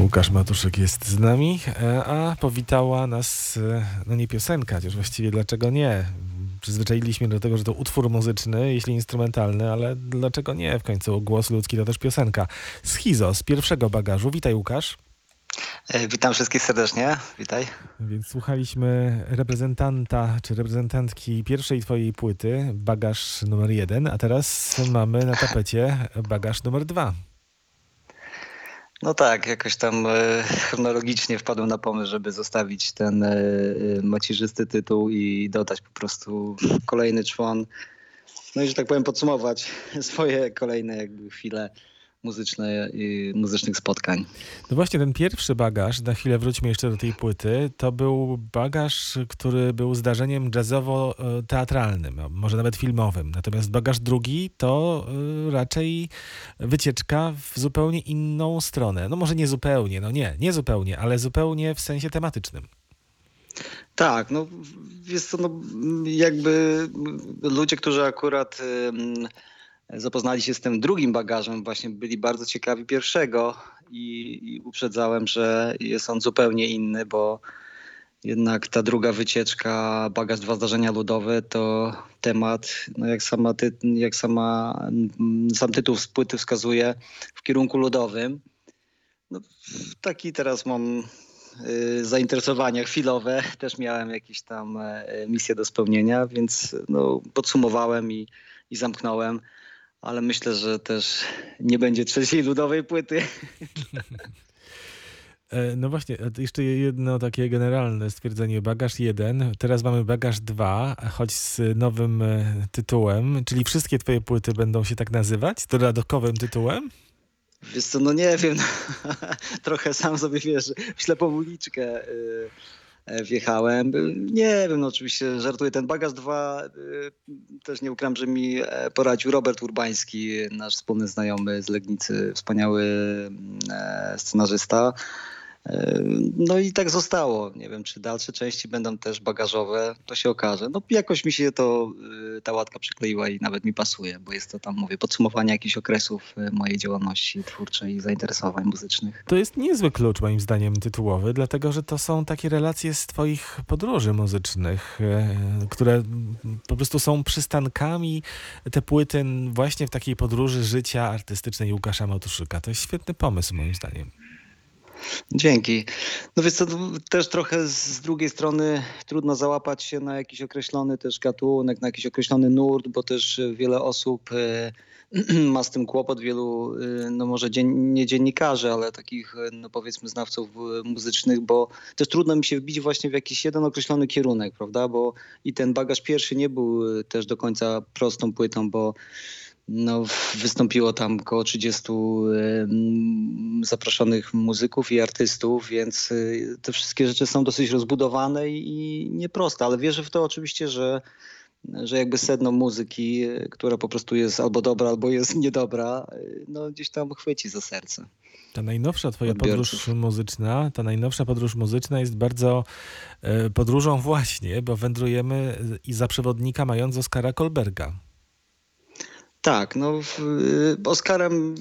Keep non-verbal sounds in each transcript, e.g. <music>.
Łukasz Matuszek jest z nami, e, a powitała nas, e, no nie piosenka, chociaż właściwie dlaczego nie? Przyzwyczailiśmy do tego, że to utwór muzyczny, jeśli instrumentalny, ale dlaczego nie? W końcu głos ludzki to też piosenka. Schizo z pierwszego bagażu. Witaj Łukasz. E, Witam wszystkich serdecznie, witaj. Więc słuchaliśmy reprezentanta czy reprezentantki pierwszej twojej płyty, bagaż numer jeden, a teraz mamy na tapecie bagaż numer dwa. No tak, jakoś tam e, chronologicznie wpadłem na pomysł, żeby zostawić ten e, e, macierzysty tytuł i dodać po prostu kolejny człon. No i że tak powiem podsumować <laughs> swoje kolejne jakby chwile muzyczne, i muzycznych spotkań. No właśnie ten pierwszy bagaż, na chwilę wróćmy jeszcze do tej płyty, to był bagaż, który był zdarzeniem jazzowo-teatralnym, a może nawet filmowym. Natomiast bagaż drugi to y, raczej wycieczka w zupełnie inną stronę. No może nie zupełnie, no nie, nie zupełnie, ale zupełnie w sensie tematycznym. Tak, no jest to no, jakby ludzie, którzy akurat ym, zapoznali się z tym drugim bagażem, właśnie byli bardzo ciekawi pierwszego i, i uprzedzałem, że jest on zupełnie inny, bo jednak ta druga wycieczka, bagaż dwa zdarzenia ludowe, to temat, no jak, sama ty, jak sama, sam tytuł z płyty wskazuje, w kierunku ludowym. No, taki teraz mam y, zainteresowania chwilowe. <laughs> Też miałem jakieś tam y, misje do spełnienia, więc no, podsumowałem i, i zamknąłem ale myślę, że też nie będzie trzeciej ludowej płyty. <laughs> E, no właśnie, jeszcze jedno takie generalne stwierdzenie. Bagaż 1, teraz mamy bagaż 2, choć z nowym e, tytułem, czyli wszystkie twoje płyty będą się tak nazywać, z dodatkowym tytułem? Wiesz co, no nie wiem, <laughs> trochę sam sobie wiesz, w ślepą uliczkę. E, wjechałem. Nie wiem, no oczywiście żartuję. Ten bagaż 2 e, też nie ukrywam, że mi e, poradził Robert Urbański, nasz wspólny znajomy z Legnicy, wspaniały scenarzysta. No i tak zostało. Nie wiem, czy dalsze części będą też bagażowe, to się okaże. No jakoś mi się to, y, ta łatka przykleiła i nawet mi pasuje, bo jest to tam, mówię, podsumowanie jakichś okresów y, mojej działalności twórczej i zainteresowań muzycznych. To jest niezły klucz moim zdaniem tytułowy, dlatego że to są takie relacje z twoich podróży muzycznych, które po prostu są przystankami, te płyty właśnie w takiej podróży życia artystycznej Łukasza Matuszyka. To jest świetny pomysł moim zdaniem. Dzięki. No więc to też trochę z drugiej strony trudno załapać się na jakiś określony też gatunek, na jakiś określony nurt, bo też wiele osób e, <clears throat> ma z tym kłopot, wielu, e, no może dzien, nie dziennikarzy, ale takich no powiedzmy znawców e, muzycznych, bo też trudno mi się wbić właśnie w jakiś jeden określony kierunek, prawda, bo i ten bagaż pierwszy nie był też do końca prostą płytą, bo no, wystąpiło tam około 30 zaproszonych muzyków i artystów, więc y, te wszystkie rzeczy są dosyć rozbudowane i nieproste, ale wierzę w to oczywiście, że, że jakby sedno muzyki, która po prostu jest albo dobra, albo jest niedobra, y, no gdzieś tam chwyci za serce. Ta najnowsza twoja podróż muzyczna, ta najnowsza podróż muzyczna jest bardzo e, podróżą właśnie, bo wędrujemy i za przewodnika mając Oskara Kolberga. Tak, no y, Oskarem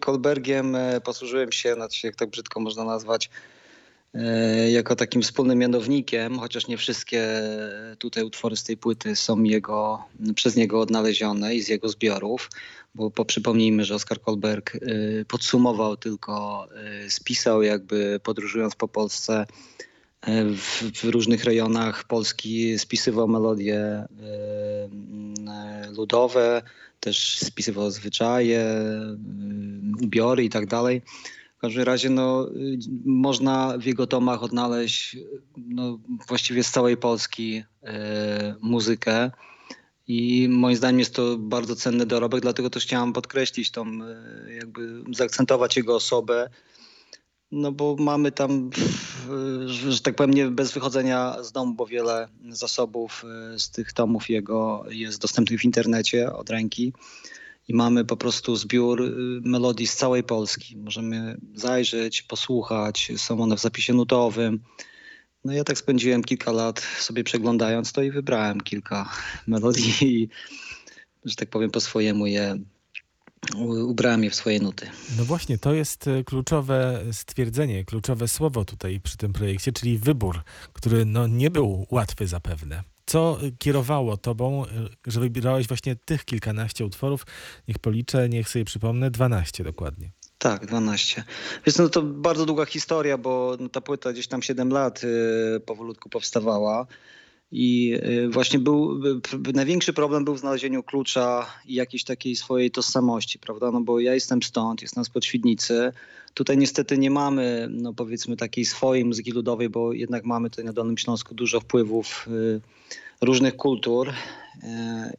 Kolbergiem e, posłużyłem się, znaczy jak tak brzydko można nazwać, jako takim wspólnym mianownikiem, chociaż nie wszystkie tutaj utwory z tej płyty są jego, przez niego odnalezione i z jego zbiorów, bo, przypomnijmy, że Oskar Kolberg podsumował tylko, spisał jakby podróżując po Polsce w, w, różnych rejonach Polski spisywał melodie ludowe, też spisywał zwyczaje, y, ubiory i tak dalej. W każdym razie no, można w jego tomach odnaleźć no, właściwie z całej Polski y, muzykę. I moim zdaniem jest to bardzo cenny dorobek, dlatego też chciałam podkreślić tą, jakby zaakcentować jego osobę, no bo mamy tam, że tak powiem, nie bez wychodzenia z domu, bo wiele zasobów e, z tych tomów jego jest dostępnych w internecie od ręki. I mamy po prostu zbiór e, melodii z całej Polski. Możemy zajrzeć, posłuchać, są one w zapisie nutowym. No ja tak spędziłem kilka lat sobie przeglądając to i wybrałem kilka <laughs> melodii i, że tak powiem, po swojemu je ubrałem je w swoje nuty. No właśnie, to jest e, kluczowe stwierdzenie, kluczowe słowo tutaj przy tym projekcie, czyli wybór, który no, nie był łatwy zapewne. Co kierowało tobą, e, że wybierałeś właśnie tych kilkanaście utworów? Niech policzę, niech sobie przypomnę, 12 dokładnie. Tak, 12. Więc no to bardzo długa historia, bo no ta płyta gdzieś tam 7 lat powolutku powstawała. I y, właśnie był, największy problem był w znalezieniu klucza i jakiejś takiej swojej tożsamości, prawda? No bo ja jestem stąd, jestem z Podświdnicy. Tutaj niestety nie mamy, no powiedzmy, takiej swojej muzyki ludowej, bo jednak mamy tutaj na Dolnym Śląsku dużo wpływów y, różnych kultur. Y,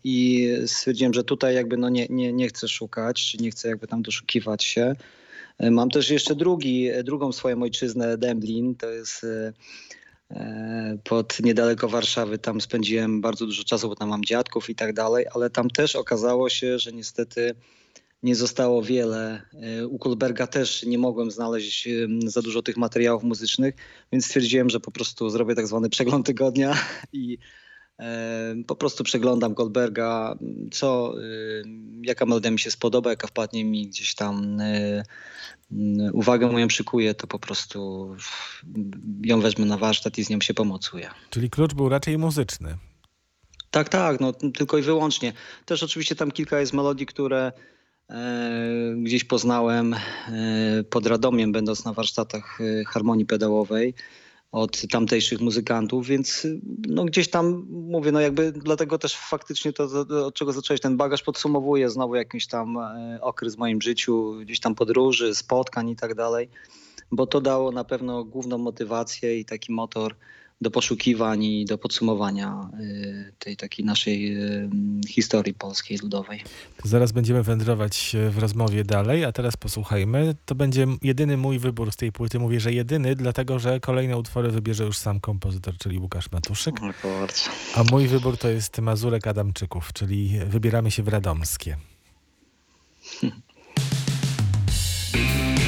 I stwierdziłem, że tutaj jakby no nie, nie, nie chcę szukać, nie chcę jakby tam doszukiwać się. Mam też jeszcze drugi, drugą swoją ojczyznę, Demblin. To jest pod niedaleko Warszawy. Tam spędziłem bardzo dużo czasu, bo tam mam dziadków i tak dalej, ale tam też okazało się, że niestety nie zostało wiele. E, u Kulberga też nie mogłem znaleźć za dużo tych materiałów muzycznych, więc stwierdziłem, że po prostu zrobię tak zwany przegląd tygodnia <laughs> i e, po prostu przeglądam Goldberga, co, jaka melodia mi się spodoba, jaka wpadnie mi gdzieś tam Mm, uwagę moją przykuje, to po prostu ją wezmę na warsztat i z nią się pomocuję. Czyli klucz był raczej muzyczny. Tak, tak, no tylko i wyłącznie. Też oczywiście tam kilka jest melodii, które e, gdzieś poznałem e, pod Radomiem, będąc na warsztatach e, harmonii pedałowej od tamtejszych muzykantów, więc no gdzieś tam mówię, no jakby dlatego też faktycznie to, od czego zacząłeś ten bagaż podsumowuje znowu jakiś tam e, okres w moim życiu, gdzieś tam podróży, spotkań i tak dalej, bo to dało na pewno główną motywację i taki motor do poszukiwań i do podsumowania y, tej takiej naszej y, historii polskiej ludowej. Zaraz będziemy wędrować w rozmowie dalej, a teraz posłuchajmy. To będzie jedyny mój wybór z tej płyty. Mówię, że jedyny, dlatego że kolejne utwory wybierze już sam kompozytor, czyli Łukasz Matuszyk. A mój wybór to jest Mazurek Adamczyków, czyli wybieramy się w Radomskie. <laughs>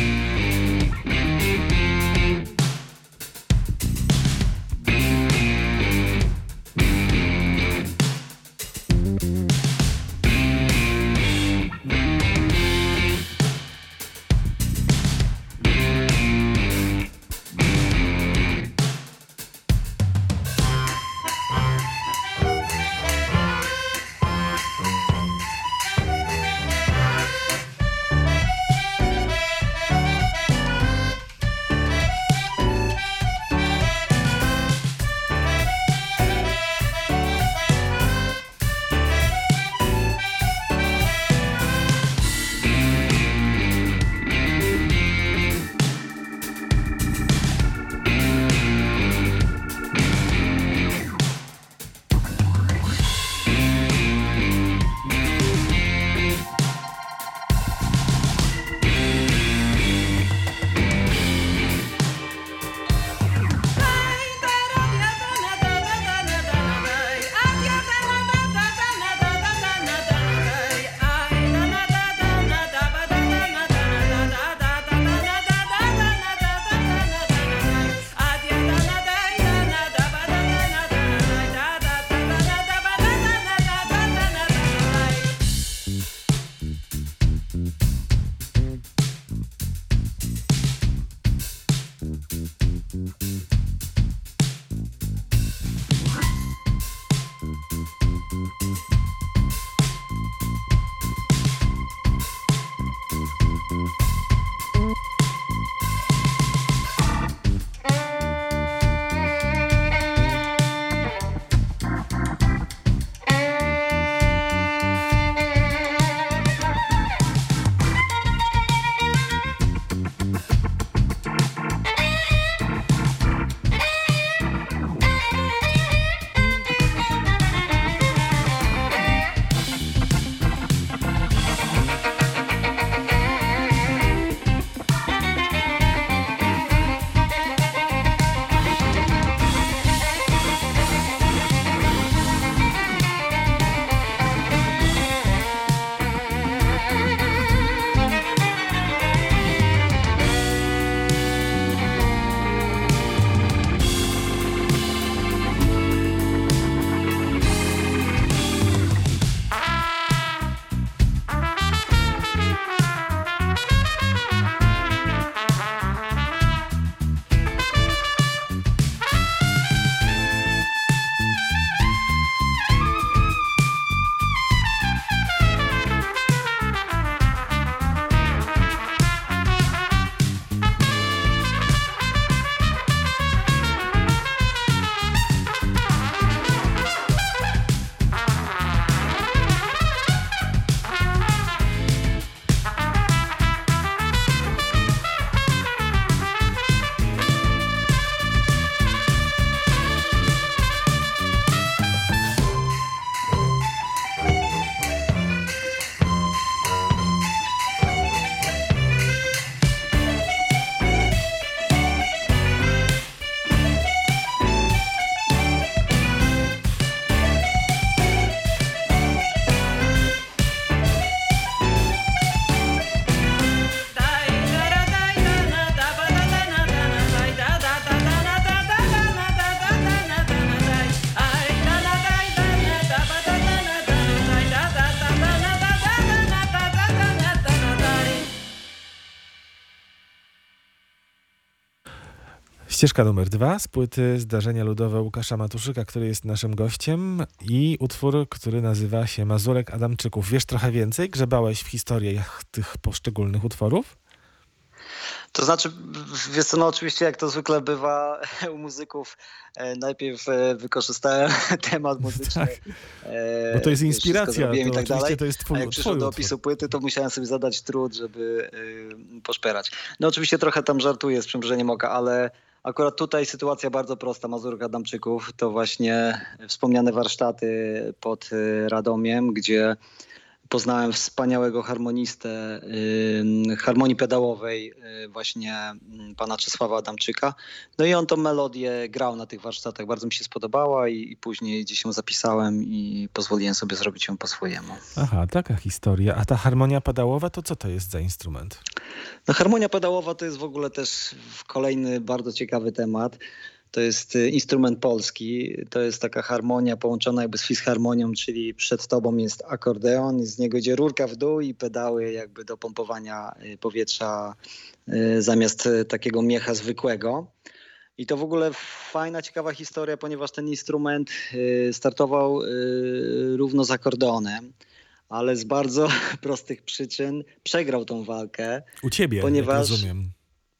Ścieżka numer dwa z płyty Zdarzenia Ludowe Łukasza Matuszyka, który jest naszym gościem i utwór, który nazywa się Mazurek Adamczyków. Wiesz trochę więcej? Grzebałeś w historiach tych poszczególnych utworów? To znaczy, wiesz co, no oczywiście jak to zwykle bywa <laughs> u muzyków, e, najpierw e, wykorzystałem <laughs> temat muzyczny. Tak. Bo to jest inspiracja, to, i tak dalej. to jest twój, A jak przyszło do opisu płyty, to musiałem sobie zadać trud, żeby poszperać. No oczywiście trochę tam żartuję z przymrużeniem oka, ale Akurat tutaj sytuacja bardzo prosta. Mazurka Adamczyków to właśnie wspomniane warsztaty pod y, Radomiem, gdzie poznałem wspaniałego harmonistę harmonii pedałowej y, właśnie mm, pana Czesława Adamczyka. No i on tą melodię grał na tych warsztatach. Bardzo mi się spodobała i, i później gdzieś ją zapisałem i pozwoliłem sobie zrobić ją po swojemu. Aha, taka historia. A ta harmonia pedałowa to co to jest za instrument? No harmonia pedałowa to jest w ogóle też kolejny bardzo ciekawy temat. To jest y, instrument polski, to jest taka harmonia połączona jakby z fisharmonią, czyli przed tobą jest akordeon, z niego idzie rurka w dół i pedały jakby do pompowania y, powietrza y, zamiast takiego miecha zwykłego. I to w ogóle fajna, ciekawa historia, ponieważ ten instrument startował równo z akordeonem ale z bardzo <laughs> prostych przyczyn przegrał tą walkę. U ciebie, ponieważ... jak rozumiem.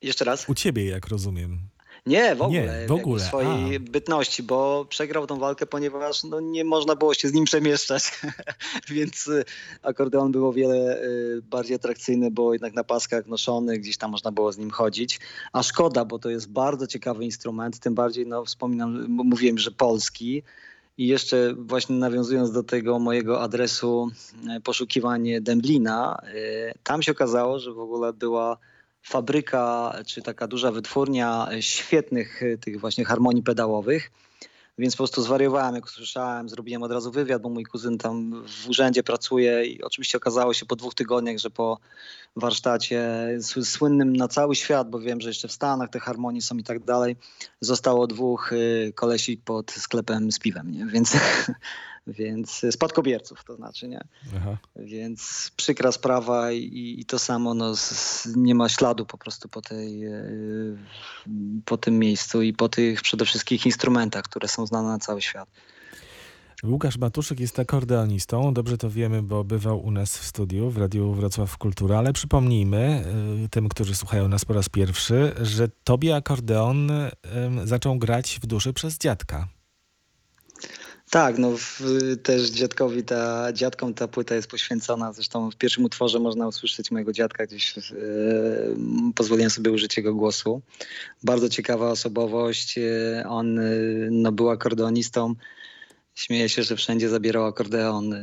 Jeszcze raz? U ciebie, jak rozumiem. Nie, w ogóle. Nie, w ogóle. W swojej A. bytności, bo przegrał tą walkę, ponieważ no, nie można było się z nim przemieszczać. <laughs> Więc y, akordeon był o wiele y, bardziej atrakcyjny, bo jednak na paskach noszony, gdzieś tam można było z nim chodzić. A szkoda, bo to jest bardzo ciekawy instrument, tym bardziej, no wspominam, mówiłem, że polski. I jeszcze właśnie nawiązując do tego mojego adresu y, poszukiwanie Dęblina, tam się okazało, że w ogóle była fabryka, czy taka duża wytwórnia świetnych e, tych właśnie harmonii pedałowych. Więc po prostu zwariowałem, jak usłyszałem, zrobiłem od razu wywiad, bo mój kuzyn tam w urzędzie pracuje i oczywiście okazało się po dwóch tygodniach, że po warsztacie słynnym na cały świat, bo wiem, że jeszcze w Stanach te harmonie są i tak dalej, zostało dwóch e, kolesi pod sklepem z piwem, nie? Więc <laughs> więc spadkobierców to znaczy, nie? Aha. Więc przykra sprawa i, i to samo, no, z, nie ma śladu po prostu po, tej, e, po tym miejscu i po tych przede wszystkim instrumentach, które są znane na cały świat. Łukasz Matuszyk jest akordeonistą, dobrze to wiemy, bo bywał u nas w studiu w Radiu Wrocław Kultura, ale przypomnijmy y, tym, którzy słuchają nas po raz pierwszy, że tobie akordeon zaczął grać w duszy przez dziadka. Tak, no w, też dziadkowi ta, dziadkom ta płyta jest poświęcona. Zresztą w pierwszym utworze można usłyszeć mojego dziadka, gdzieś yy, pozwoliłem sobie użyć jego głosu. Bardzo ciekawa osobowość. Yy, on yy, no, był akordeonistą. Śmieję się, że wszędzie zabierał akordeon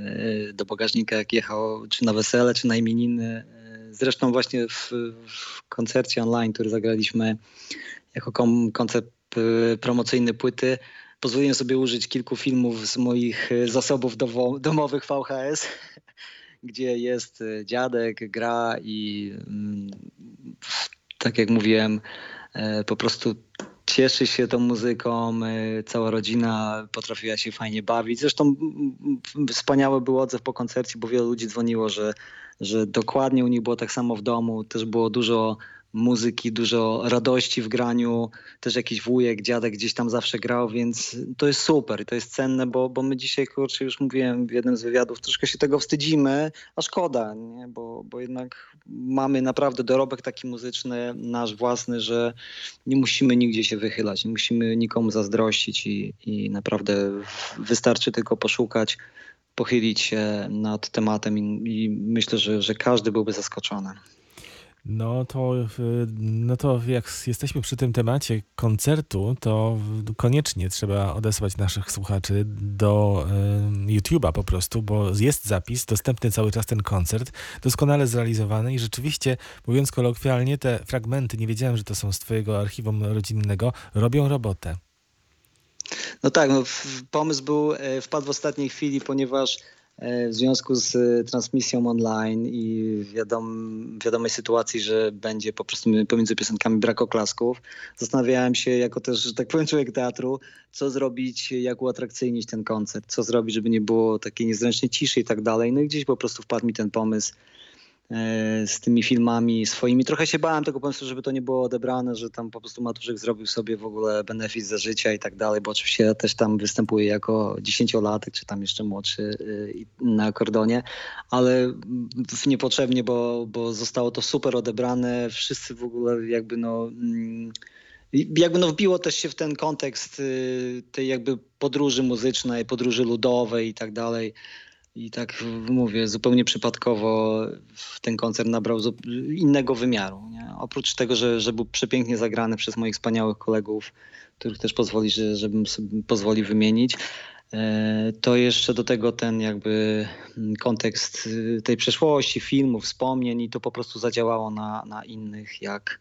do bagażnika, jak jechał czy na wesele, czy na imieniny. Zresztą właśnie w, w koncercie online, który zagraliśmy jako koncept promocyjny płyty, pozwoliłem sobie użyć kilku filmów z moich e, zasobów domowych VHS, <laughs> gdzie jest e, dziadek, gra i mm, tak jak mówiłem, e, po prostu cieszy się tą muzyką, cała rodzina potrafiła się fajnie bawić. Zresztą wspaniały był odzew po koncercie, bo wielu ludzi dzwoniło, że, że dokładnie u nich było tak samo w domu. Też było dużo muzyki, dużo radości w graniu, też jakiś wujek, dziadek gdzieś tam zawsze grał, więc to jest super i to jest cenne, bo, bo my dzisiaj, kurczę, już mówiłem w jednym z wywiadów, troszkę się tego wstydzimy, a szkoda, nie? Bo, bo jednak mamy naprawdę dorobek taki muzyczny, nasz własny, że nie musimy nigdzie się wychylać, nie musimy nikomu zazdrościć i, i naprawdę wystarczy tylko poszukać, pochylić się nad tematem i, i myślę, że, że każdy byłby zaskoczony. No to, no to jak jesteśmy przy tym temacie koncertu, to koniecznie trzeba odesłać naszych słuchaczy do y, YouTube'a po prostu, bo jest zapis, dostępny cały czas ten koncert, doskonale zrealizowany i rzeczywiście, mówiąc kolokwialnie, te fragmenty, nie wiedziałem, że to są z twojego archiwum rodzinnego, robią robotę. No tak, no, pomysł był, e, wpadł w ostatniej chwili, ponieważ w związku z e, transmisją online i wiadom, wiadomej sytuacji, że będzie po prostu pomiędzy piosenkami brak oklasków, zastanawiałem się jako też, że tak powiem, człowiek teatru, co zrobić, jak uatrakcyjnić ten koncert, co zrobić, żeby nie było takiej niezręcznej ciszy i tak dalej. No i gdzieś po prostu wpadł mi ten pomysł z tymi filmami swoimi. Trochę się bałem tego pomysłu, żeby to nie było odebrane, że tam po prostu Matuszek zrobił sobie w ogóle benefit za życia i tak dalej, bo oczywiście ja też tam występuję jako dziesięciolatek, czy tam jeszcze młodszy i- na akordonie, ale niepotrzebnie, bo, bo zostało to super odebrane. Wszyscy w ogóle jakby no... mm, jakby no wbiło też się w ten kontekst y, tej jakby podróży muzycznej, podróży ludowej i tak dalej. I tak mówię, zupełnie przypadkowo ten koncert nabrał innego wymiaru. Nie? Oprócz tego, że, że był przepięknie zagrany przez moich wspaniałych kolegów, których też pozwoli, że, żebym sobie pozwoli wymienić, e, to jeszcze do tego ten jakby mm, kontekst y, tej przeszłości, filmu, wspomnień i to po prostu zadziałało na, na innych, jak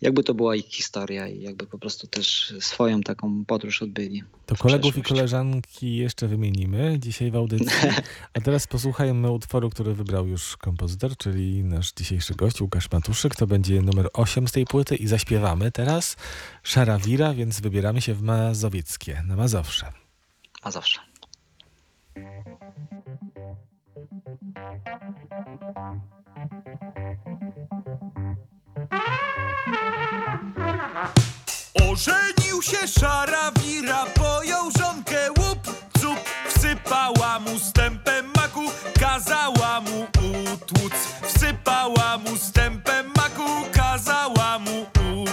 jakby to była ich historia i jakby po prostu też swoją taką podróż odbyli. To kolegów i koleżanki jeszcze wymienimy dzisiaj w audycji. <laughs> A teraz posłuchajmy utworu, który wybrał już kompozytor, czyli nasz dzisiejszy gość Łukasz Matuszyk. To będzie numer 8 z tej płyty i zaśpiewamy teraz Szara Wira, więc wybieramy się w Mazowieckie, na Mazowsze. A zawsze. Ożenił się szara wira, pojął żonkę łup, cup, wsypała mu stępem maku, kazała mu utłuc. Wsypała mu stępem maku, kazała mu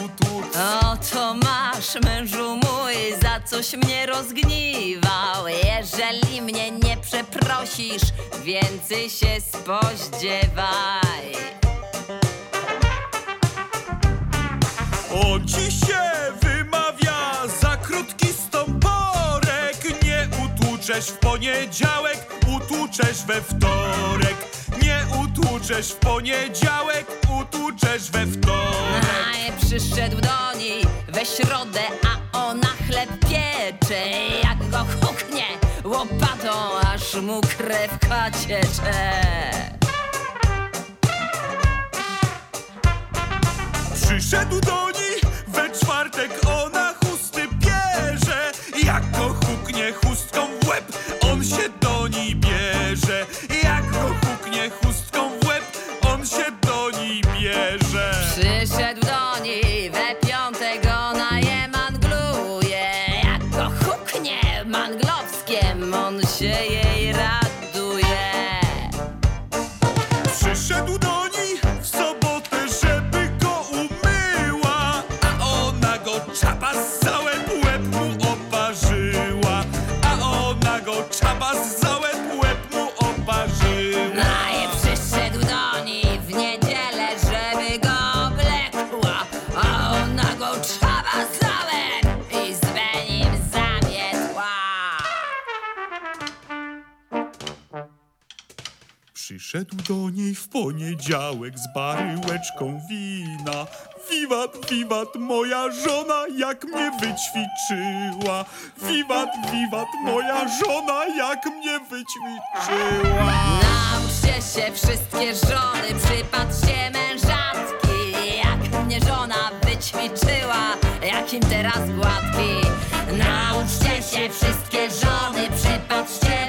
utłuc. Oto masz, mężu mój, za coś mnie rozgniwał. Jeżeli mnie nie przeprosisz, więcej się spodziewaj. On ci się utłuczesz w poniedziałek, utłuczesz we wtorek. Nie utłuczesz w poniedziałek, utłuczesz we wtorek. A przyszedł do niej we środę, a ona chleb piecze. Jak go huknie łopatą, aż mu krewka ciecze. Przyszedł do niej we czwartek, ona w poniedziałek z baryłeczką wina. Wiwat, wiwat, moja żona jak mnie wyćwiczyła. Wiwat, wiwat, moja żona jak mnie wyćwiczyła. Nauczcie się wszystkie żony, przypatrzcie mężatki Jak mnie żona wyćwiczyła, jakim teraz gładki Nauczcie się wszystkie żony, przypatrzcie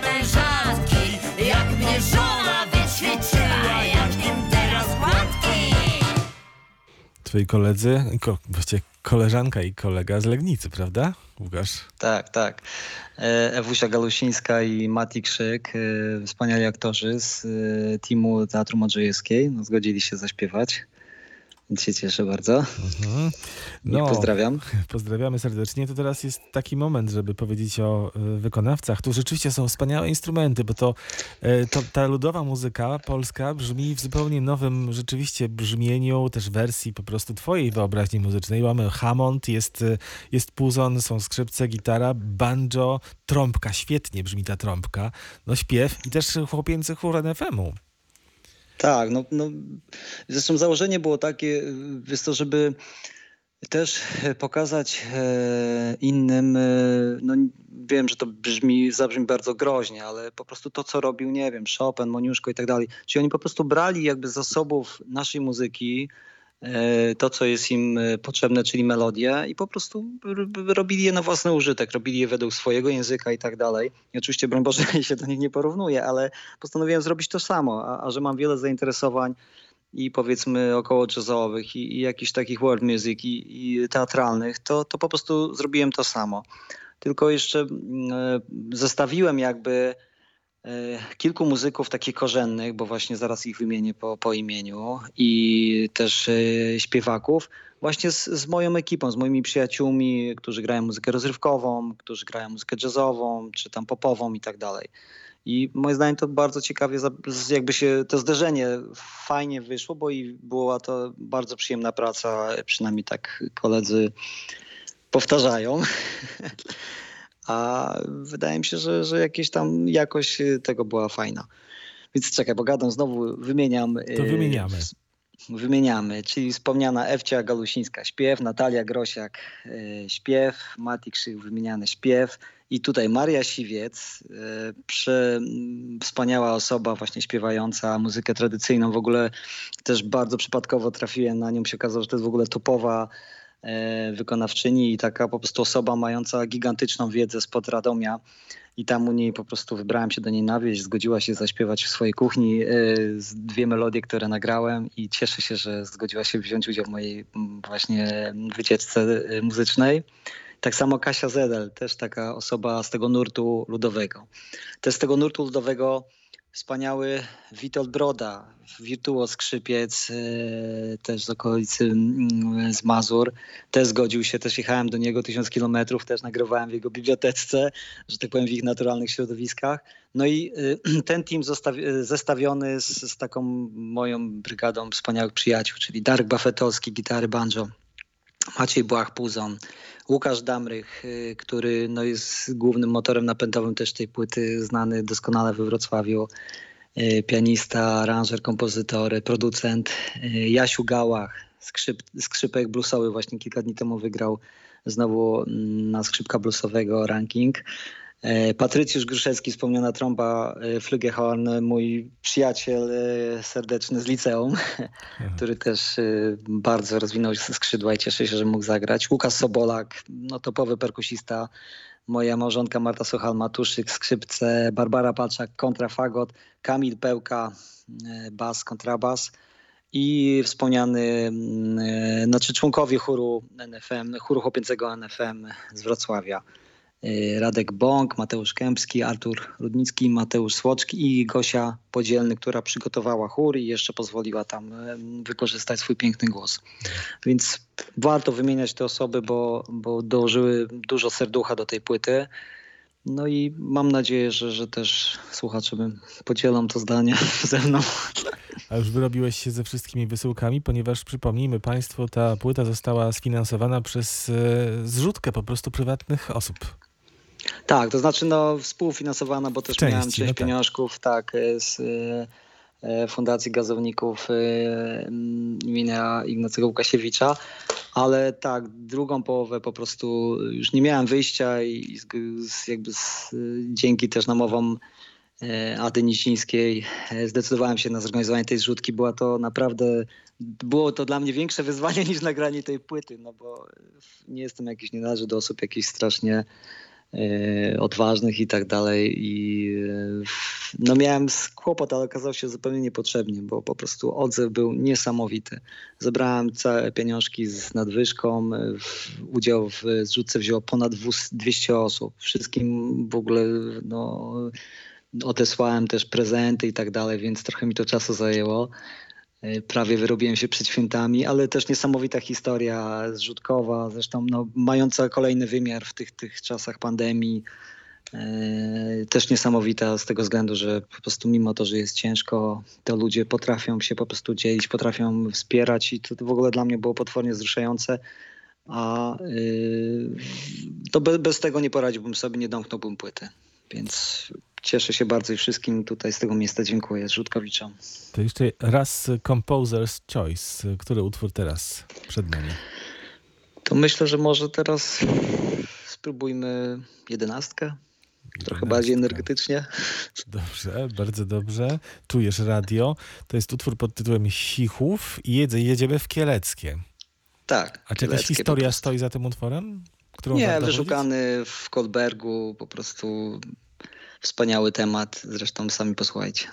Twoi koledzy, ko, właściwie koleżanka i kolega z Legnicy, prawda, Łukasz? Tak, tak. E, Ewusia Galusińska i Mati Krzyk, e, wspaniali aktorzy z e, teamu Teatru Modrzejewskiej, no, zgodzili się zaśpiewać. Się cieszę bardzo. Mhm. No. pozdrawiam. <laughs> Pozdrawiamy serdecznie. To teraz jest taki moment, żeby powiedzieć o y, wykonawcach. Tu rzeczywiście są wspaniałe instrumenty, bo to, y, to ta ludowa muzyka polska brzmi w zupełnie nowym rzeczywiście brzmieniu, też wersji po prostu twojej wyobraźni muzycznej. Mamy Hammond, jest, y, jest puzon, są skrzypce, gitara, banjo, trąbka. Świetnie brzmi ta trąbka. No śpiew i też chłopięcy chór NFM-u. Tak, no, no zresztą założenie było takie, wiesz to, żeby też pokazać e, innym, e, no wiem, że to brzmi, zabrzmi bardzo groźnie, ale po prostu to, co robił, nie wiem, Chopin, Moniuszko i tak dalej, czyli oni po prostu brali jakby z zasobów naszej muzyki e, to, co jest im e, potrzebne, czyli melodie i po prostu robili je na własny użytek, robili je według swojego języka i tak dalej. I oczywiście, broń Boże, <laughs> się do nich nie porównuję, ale postanowiłem zrobić to samo, a, a że mam wiele zainteresowań i powiedzmy około jazzowych i, i jakichś takich world music i, i teatralnych, to, to po prostu zrobiłem to samo. Tylko jeszcze mm, e, zestawiłem jakby e, kilku muzyków takich korzennych, bo właśnie zaraz ich wymienię po, po imieniu i też e, śpiewaków, właśnie z, z moją ekipą, z moimi przyjaciółmi, którzy grają muzykę rozrywkową, którzy grają muzykę jazzową, czy tam popową i tak dalej. I moim zdaniem to bardzo ciekawie, jakby się to zderzenie fajnie wyszło, bo i była to bardzo przyjemna praca, przynajmniej tak koledzy powtarzają. <laughs> A wydaje mi się, że, że jakieś tam jakość tego była fajna. Więc czekaj, bo gadam znowu, wymieniam. To y, wymieniamy. Wymieniamy, czyli wspomniana Ewcia Galusińska śpiew, Natalia Grosiak y, śpiew, Mati Krzyk wymieniany śpiew i tutaj Maria Siwiec, y, prze, m, wspaniała osoba właśnie śpiewająca muzykę tradycyjną. W ogóle też bardzo przypadkowo trafiłem na nią, się okazało, że to jest w ogóle topowa wykonawczyni i taka po prostu osoba mająca gigantyczną wiedzę spod Radomia. I tam u niej po prostu wybrałem się do niej na wieś, zgodziła się zaśpiewać w swojej kuchni e, dwie melodie, które nagrałem i cieszę się, że zgodziła się wziąć udział w mojej właśnie wycieczce e, muzycznej. Tak samo Kasia Zedel, też taka osoba z tego nurtu ludowego. Też z tego nurtu ludowego wspaniały Witold Broda, wirtuoz skrzypiec, e, też z okolicy mm, z Mazur. Też zgodził się, też jechałem do niego tysiąc kilometrów, też nagrywałem w jego bibliotece, że tak powiem w ich naturalnych środowiskach. No i y, <clears throat> ten team y, zestawiony z, z taką moją brygadą wspaniałych przyjaciół, czyli Darek Bafetowski, gitary banjo, Maciej Błach-Puzon, Łukasz Damrych, y, który no jest głównym motorem napędowym też tej płyty, znany doskonale we Wrocławiu. y, Pianista, aranżer, kompozytor, producent. y, Jasiu Gałach, skrzyp, skrzypek bluesowy, właśnie kilka dni temu wygrał znowu mm, na skrzypka bluesowego ranking. E, Patrycjusz Gruszewski, wspomniana trąba e, Flügelhorn, mój przyjaciel e, serdeczny z liceum, <laughs> który też bardzo rozwinął skrzydła i cieszę się, że mógł zagrać. Łukasz Sobolak, no topowy perkusista, moja małżonka Marta Sochal-Matuszyk, skrzypce, Barbara Paczak, kontrafagot, Kamil Pełka, bas, kontrabas i wspomniany, mm, znaczy członkowie chóru NFM, chóru chłopięcego NFM z Wrocławia. E, Radek Bąk, Mateusz Kępski, Artur Rudnicki, Mateusz Słoczki i Gosia Podzielny, która przygotowała chór i jeszcze pozwoliła tam e, wykorzystać swój piękny głos. Więc warto wymieniać te osoby, bo, bo dołożyły dużo serducha do tej płyty. No i mam nadzieję, że, że też słuchacze podzielą to zdanie <laughs> ze mną. A już wyrobiłeś się ze wszystkimi wysyłkami, ponieważ przypomnijmy Państwu, ta płyta została sfinansowana przez e, zrzutkę po prostu prywatnych osób. Tak, to znaczy no, współfinansowana, bo też miałem część no tak. pieniążków tak, e, z e, e, Fundacji Gazowników e, imienia Ignacego Łukasiewicza, ale tak, drugą połowę po prostu już nie miałem wyjścia i z, jakby z, dzięki też namowom e, Ady Nicińskiej e, zdecydowałem się na zorganizowanie tej zrzutki. Była to naprawdę, było to dla mnie większe wyzwanie <laughs> niż nagranie tej płyty, no bo nie jestem jakiś, nie należę do osób jakichś strasznie e, odważnych i tak dalej i e, no miałem kłopot, ale okazał się zupełnie niepotrzebnie, bo po prostu odzew był niesamowity. Zebrałem całe pieniążki z nadwyżką, e, udział w zrzutce wzięło ponad 200 osób. Wszystkim w ogóle no, odesłałem też prezenty i tak dalej, więc trochę mi to czasu zajęło. E, Prawie wyrobiłem się przed świętami, ale też niesamowita historia zrzutkowa, zresztą no, mająca kolejny wymiar w tych, tych czasach pandemii. E, Też niesamowita z tego względu, że po prostu mimo to, że jest ciężko, to ludzie potrafią się po prostu dzielić, potrafią wspierać i to, w ogóle dla mnie było potwornie wzruszające. A y, to be, bez tego nie poradziłbym sobie, nie domknąłbym płyty. Więc cieszę się bardzo i wszystkim tutaj z tego miejsca dziękuję, Rzutkowiczom. To jeszcze raz Composer's Choice. Który utwór teraz przed nami? To myślę, że może teraz spróbujmy jedenastkę. Trochę bardziej energetycznie. Dobrze, bardzo dobrze. Czujesz radio. To jest utwór pod tytułem Sichów i jedzie, jedziemy w Kieleckie. Tak. A czy jakaś historia stoi za tym utworem? Którą Nie, wyszukany w Kolbergu, po prostu wspaniały temat. Zresztą sami posłuchajcie.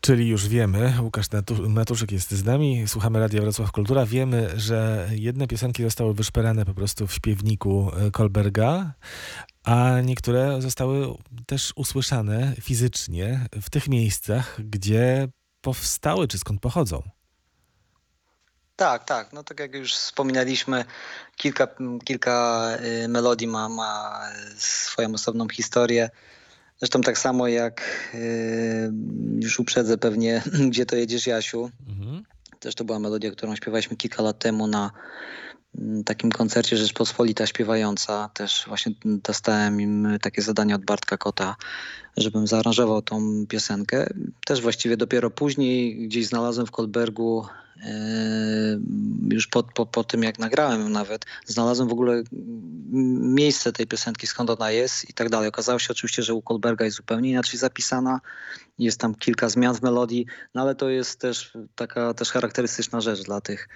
Czyli już wiemy, Łukasz Natu- Natuszek jest z nami, słuchamy Radia Wrocław Kultura. Wiemy, że jedne piosenki zostały wyszperane po prostu w śpiewniku e, Kolberga, a niektóre zostały też usłyszane fizycznie w tych miejscach, gdzie powstały, czy skąd pochodzą. Tak, tak. No tak jak już wspominaliśmy, kilka, kilka y, melodii ma, ma swoją osobną historię. Zresztą tak samo jak y, już uprzedzę pewnie, <laughs> gdzie to jedziesz Jasiu. Mhm. Też to była melodia, którą śpiewaliśmy kilka lat temu na mm, takim koncercie Rzeczpospolita Śpiewająca. Też właśnie dostałem im takie zadanie od Bartka Kota, żebym zaaranżował tą piosenkę. Też właściwie dopiero później gdzieś znalazłem w Kolbergu już po, po, po tym jak nagrałem nawet, znalazłem w ogóle miejsce tej piosenki, skąd ona jest i tak dalej. Okazało się oczywiście, że u Kolberga jest zupełnie inaczej zapisana. Jest tam kilka zmian w melodii, no ale to jest też taka też charakterystyczna rzecz dla tych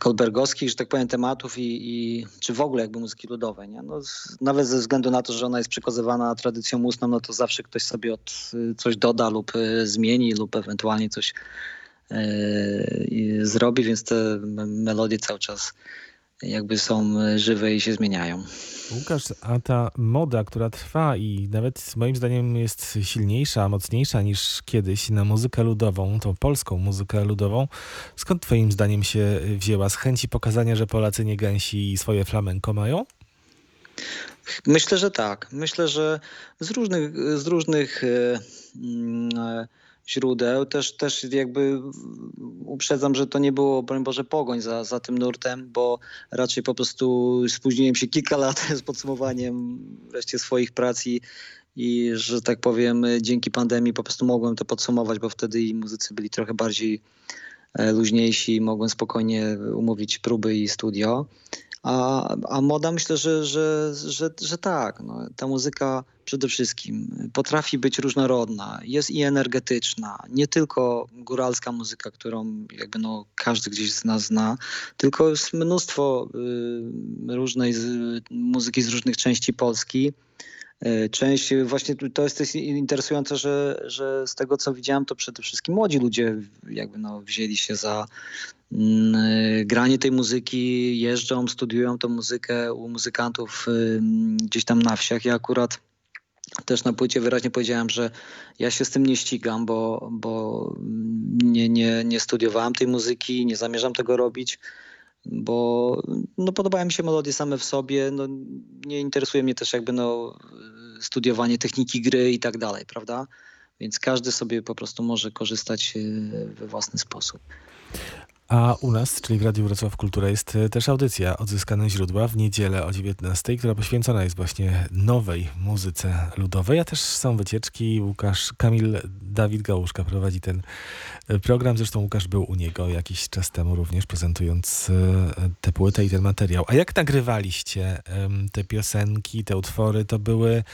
kolbergowskich, że tak powiem, tematów i, i czy w ogóle jakby muzyki ludowej. Nie? No, z, nawet ze względu na to, że ona jest przekazywana tradycją ustną, no to zawsze ktoś sobie od, coś doda lub y, zmieni lub ewentualnie coś zrobi, więc te melodie cały czas jakby są żywe i się zmieniają. Łukasz, a ta moda, która trwa i nawet moim zdaniem jest silniejsza, mocniejsza niż kiedyś na muzykę ludową, tą polską muzykę ludową, skąd twoim zdaniem się wzięła? Z chęci pokazania, że Polacy nie gęsi i swoje flamenko mają? Myślę, że tak. Myślę, że z różnych, z różnych e, e, źródeł. Też, też jakby uprzedzam, że to nie było, broń Boże, pogoń za, za tym nurtem, bo raczej po prostu spóźniłem się kilka lat <laughs> z podsumowaniem wreszcie swoich prac i, i że tak powiem dzięki pandemii po prostu mogłem to podsumować, bo wtedy i muzycy byli trochę bardziej e, luźniejsi, mogłem spokojnie umówić próby i studio. A, a moda myślę, że, że, że, że tak. No, ta muzyka przede wszystkim potrafi być różnorodna, jest i energetyczna. Nie tylko góralska muzyka, którą jakby no każdy gdzieś z nas zna, tylko jest mnóstwo y, różnej z, muzyki z różnych części Polski. Y, część, właśnie to jest interesujące, że, że z tego co widziałem, to przede wszystkim młodzi ludzie jakby no wzięli się za granie tej muzyki, jeżdżą, studiują tą muzykę u muzykantów gdzieś tam na wsiach. Ja akurat też na płycie wyraźnie powiedziałem, że ja się z tym nie ścigam, bo, bo nie, nie, nie studiowałem tej muzyki, nie zamierzam tego robić, bo no, podobają mi się melodie same w sobie. No, nie interesuje mnie też jakby no, studiowanie techniki gry i tak dalej, prawda? Więc każdy sobie po prostu może korzystać y, we własny sposób. A u nas, czyli w Radiu Wrocław Kultura, jest e, też audycja Odzyskane Źródła w niedzielę o 19, która poświęcona jest właśnie nowej muzyce ludowej, a też są wycieczki. Łukasz, Kamil Dawid Gałuszka prowadzi ten e, program. Zresztą Łukasz był u niego jakiś czas temu również, prezentując e, tę płytę i ten materiał. A jak nagrywaliście te piosenki, te utwory? To były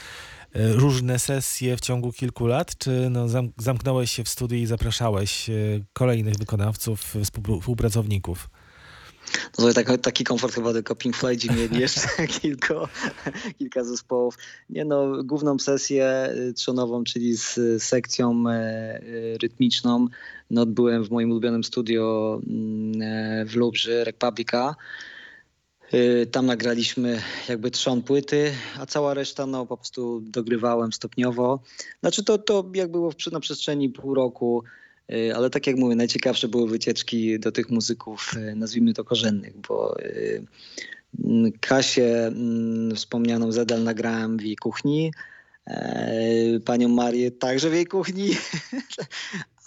różne sesje w ciągu kilku lat, czy no, zamknąłeś się w studiu i zapraszałeś e, kolejnych wykonawców, współpracowników? No to taki, taki komfort chyba tylko Pink Floydzi mieli <laughs> jeszcze kilko, kilka zespołów. Nie no, główną sesję e, trzonową, czyli z sekcją rytmiczną, no odbyłem w moim ulubionym studio mm, w Lubrzy, Republica. Y, tam nagraliśmy jakby trzon płyty, a cała reszta no po prostu dogrywałem stopniowo. Znaczy to, to jak było na przestrzeni pół roku, y, ale tak jak mówię, najciekawsze były wycieczki do tych muzyków, y, nazwijmy to korzennych, bo Kasię mm, wspomnianą Zedel nagrałem w jej kuchni, panią Marię także w jej kuchni, <laughs>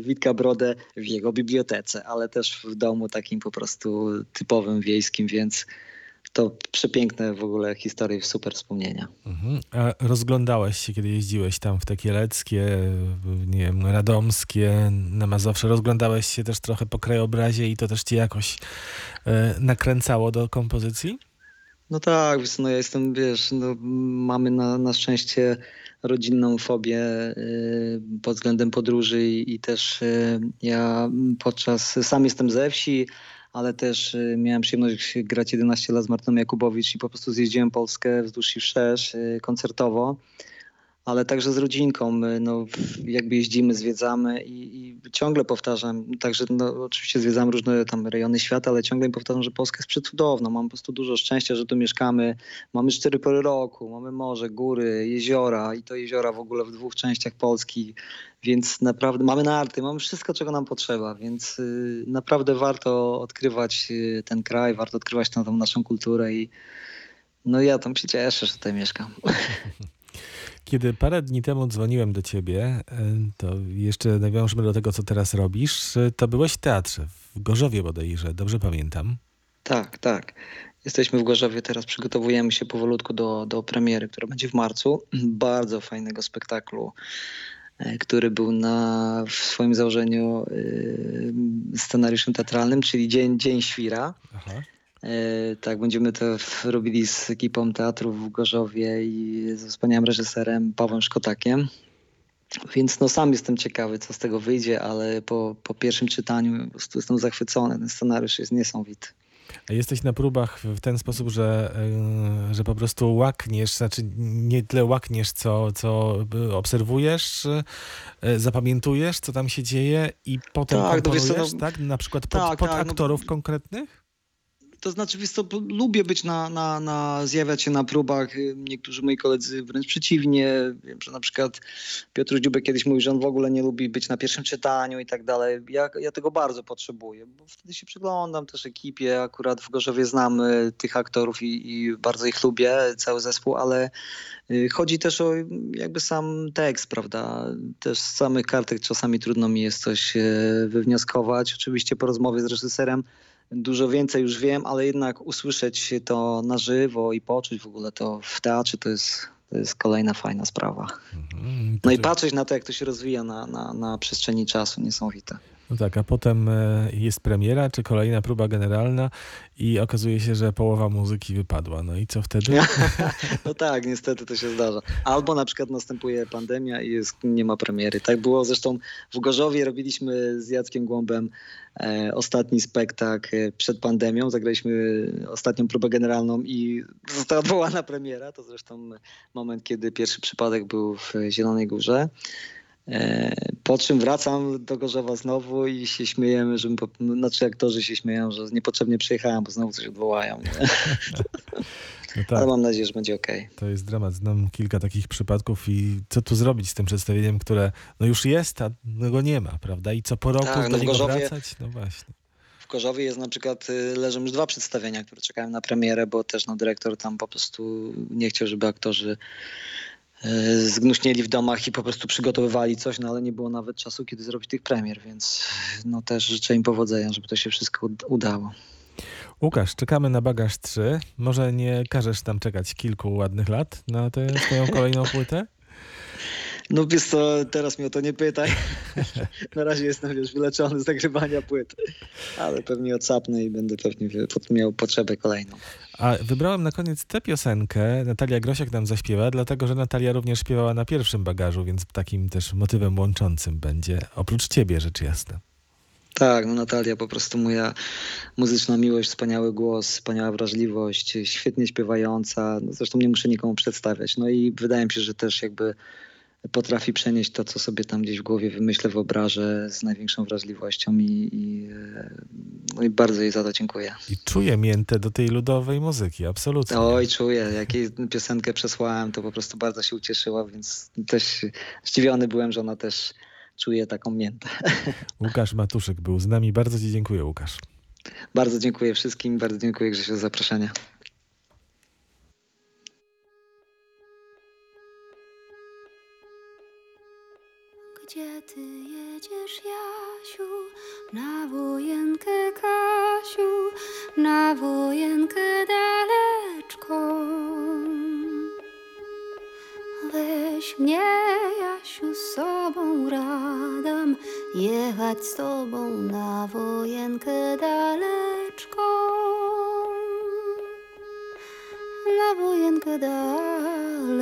Witka Brodę w jego bibliotece, ale też w domu takim po prostu typowym, wiejskim, więc to przepiękne w ogóle historie, super wspomnienia. Mhm. A rozglądałeś się, kiedy jeździłeś tam w te kieleckie, nie wiem, radomskie, na Mazowsze, rozglądałeś się też trochę po krajobrazie i to też cię jakoś e, nakręcało do kompozycji? No tak, no ja jestem, wiesz, no, mamy na, na szczęście rodzinną fobię y, pod względem podróży i, też y, ja podczas, sam jestem ze wsi, ale też y, miałem przyjemność grać 11 lat z Martyną Jakubowicz i po prostu zjeździłem Polskę wzdłuż i wszerz koncertowo ale także z rodzinką. No, jakby jeździmy, zwiedzamy i, i ciągle powtarzam, także no, oczywiście zwiedzamy różne tam rejony świata, ale ciągle powtarzam, że Polska jest przecudowna. Mam po prostu dużo szczęścia, że tu mieszkamy. Mamy cztery pory roku, mamy morze, góry, jeziora i to jeziora w ogóle w dwóch częściach Polski, więc naprawdę mamy narty, mamy wszystko, czego nam potrzeba, więc y, naprawdę warto odkrywać y, ten kraj, warto odkrywać tą, tą naszą kulturę i no ja tam się cieszę, że tutaj mieszkam. <laughs> Kiedy parę dni temu dzwoniłem do ciebie, e, to jeszcze nawiążmy do tego, co teraz robisz. E, to byłeś w teatrze, w Gorzowie bodajże, dobrze pamiętam. Tak, tak. Jesteśmy w Gorzowie, teraz przygotowujemy się powolutku do, do premiery, która będzie w marcu. Bardzo fajnego spektaklu e, który był na, w swoim założeniu scenariuszem teatralnym, czyli Dzień, Dzień Świra. Aha. E, Tak, będziemy to robili z ekipą teatru w Gorzowie i ze wspaniałym reżyserem Pawłem Szkotakiem. Więc no sam jestem ciekawy, co z tego wyjdzie, ale po, po pierwszym czytaniu po prostu jestem zachwycony. Ten scenariusz jest niesamowity. A jesteś na próbach w ten sposób, że, y, że po prostu łakniesz, znaczy nie tyle łakniesz, co, co obserwujesz, y, zapamiętujesz, co tam się dzieje i potem Tak, no co, komponujesz, no- tak? Na przykład pod, Tak, pod tak, no- aktorów konkretnych? To znaczy, wiesz co, lubię być na, na, na, zjawiać się na próbach. Niektórzy moi koledzy wręcz przeciwnie. Wiem, że na przykład Piotr Dziubek kiedyś mówił, że on w ogóle nie lubi być na pierwszym czytaniu i tak dalej. Ja, ja tego bardzo potrzebuję, bo wtedy się przyglądam też ekipie. Akurat w Gorzowie znam y, tych aktorów i, i bardzo ich lubię, cały zespół, ale y, chodzi też o jakby sam tekst, prawda? Też z samych kartek czasami trudno mi jest coś y, wywnioskować. Oczywiście po rozmowie z reżyserem dużo więcej już wiem, ale jednak usłyszeć to na żywo i poczuć w ogóle to w teatrze to jest, to jest kolejna fajna sprawa. Mhm, No i patrzeć na to, jak to się rozwija na, na, na przestrzeni czasu, niesamowite. No tak, a potem e, jest premiera, czy kolejna próba generalna i okazuje się, że połowa muzyki wypadła. No i co wtedy? <laughs> <laughs> No tak, niestety to się zdarza. Albo na przykład następuje pandemia i jest, nie ma premiery. Tak było zresztą w Gorzowie, robiliśmy z Jackiem Głąbem e, ostatni spektakl e, przed pandemią. Zagraliśmy ostatnią próbę generalną i została <laughs> odwołana premiera. To zresztą moment, kiedy pierwszy przypadek był w Zielonej Górze. E, Po czym wracam do Gorzowa znowu i się śmiejemy, że my po- znaczy aktorzy się śmieją, że niepotrzebnie przyjechałem, bo znowu coś odwołają. <laughs> No Ale tak, mam nadzieję, że będzie okej. to jest dramat. Znam kilka takich przypadków i co tu zrobić z tym przedstawieniem, które no już jest, a no go nie ma, prawda? I co po roku Tak, do no w niego Gorzowie- wracać? No właśnie. W Gorzowie jest na przykład, y, leżą już dwa przedstawienia, które czekają na premierę, bo też no, dyrektor tam po prostu nie chciał, żeby aktorzy zgnuśnieli w domach i po prostu przygotowywali coś, no ale nie było nawet czasu, kiedy zrobić tych premier, więc no też życzę im powodzenia, żeby to się wszystko ud- udało. Łukasz, czekamy na Bagaż 3. Może nie każesz tam czekać kilku ładnych lat na tę swoją kolejną płytę? <laughs> No wiesz co, teraz mnie o to nie pytaj. <laughs> na razie jestem już wyleczony z nagrywania płyt, ale pewnie odsapnę i będę pewnie miał potrzebę kolejną. A wybrałem na koniec tę piosenkę. Natalia Grosiak nam zaśpiewa, dlatego że Natalia również śpiewała na pierwszym bagażu, więc takim też motywem łączącym będzie. Oprócz ciebie, rzecz jasna. Tak, no Natalia po prostu moja muzyczna miłość, wspaniały głos, wspaniała wrażliwość, świetnie śpiewająca. No zresztą nie muszę nikomu przedstawiać. No i wydaje mi się, że też jakby potrafi przenieść to, co sobie tam gdzieś w głowie wymyślę, wyobrażę z największą wrażliwością i, i, e, no i bardzo jej za to dziękuję. I czuję miętę do tej ludowej muzyki, absolutnie. Oj, czuję, jak jej piosenkę przesłałem, to po prostu bardzo się ucieszyła, więc też zdziwiony byłem, że ona też czuje taką miętę. <laughs> Łukasz Matuszyk był z nami. Bardzo ci dziękuję, Łukasz. Bardzo dziękuję wszystkim, bardzo dziękuję Grzesiu za zaproszenie. Gdzie ty jedziesz, Jasiu? Na wojenkę, Kasiu, na wojenkę daleczką. Weź mnie, Jasiu, z sobą radam, jechać z tobą na wojenkę daleczką. Na wojenkę daleczką.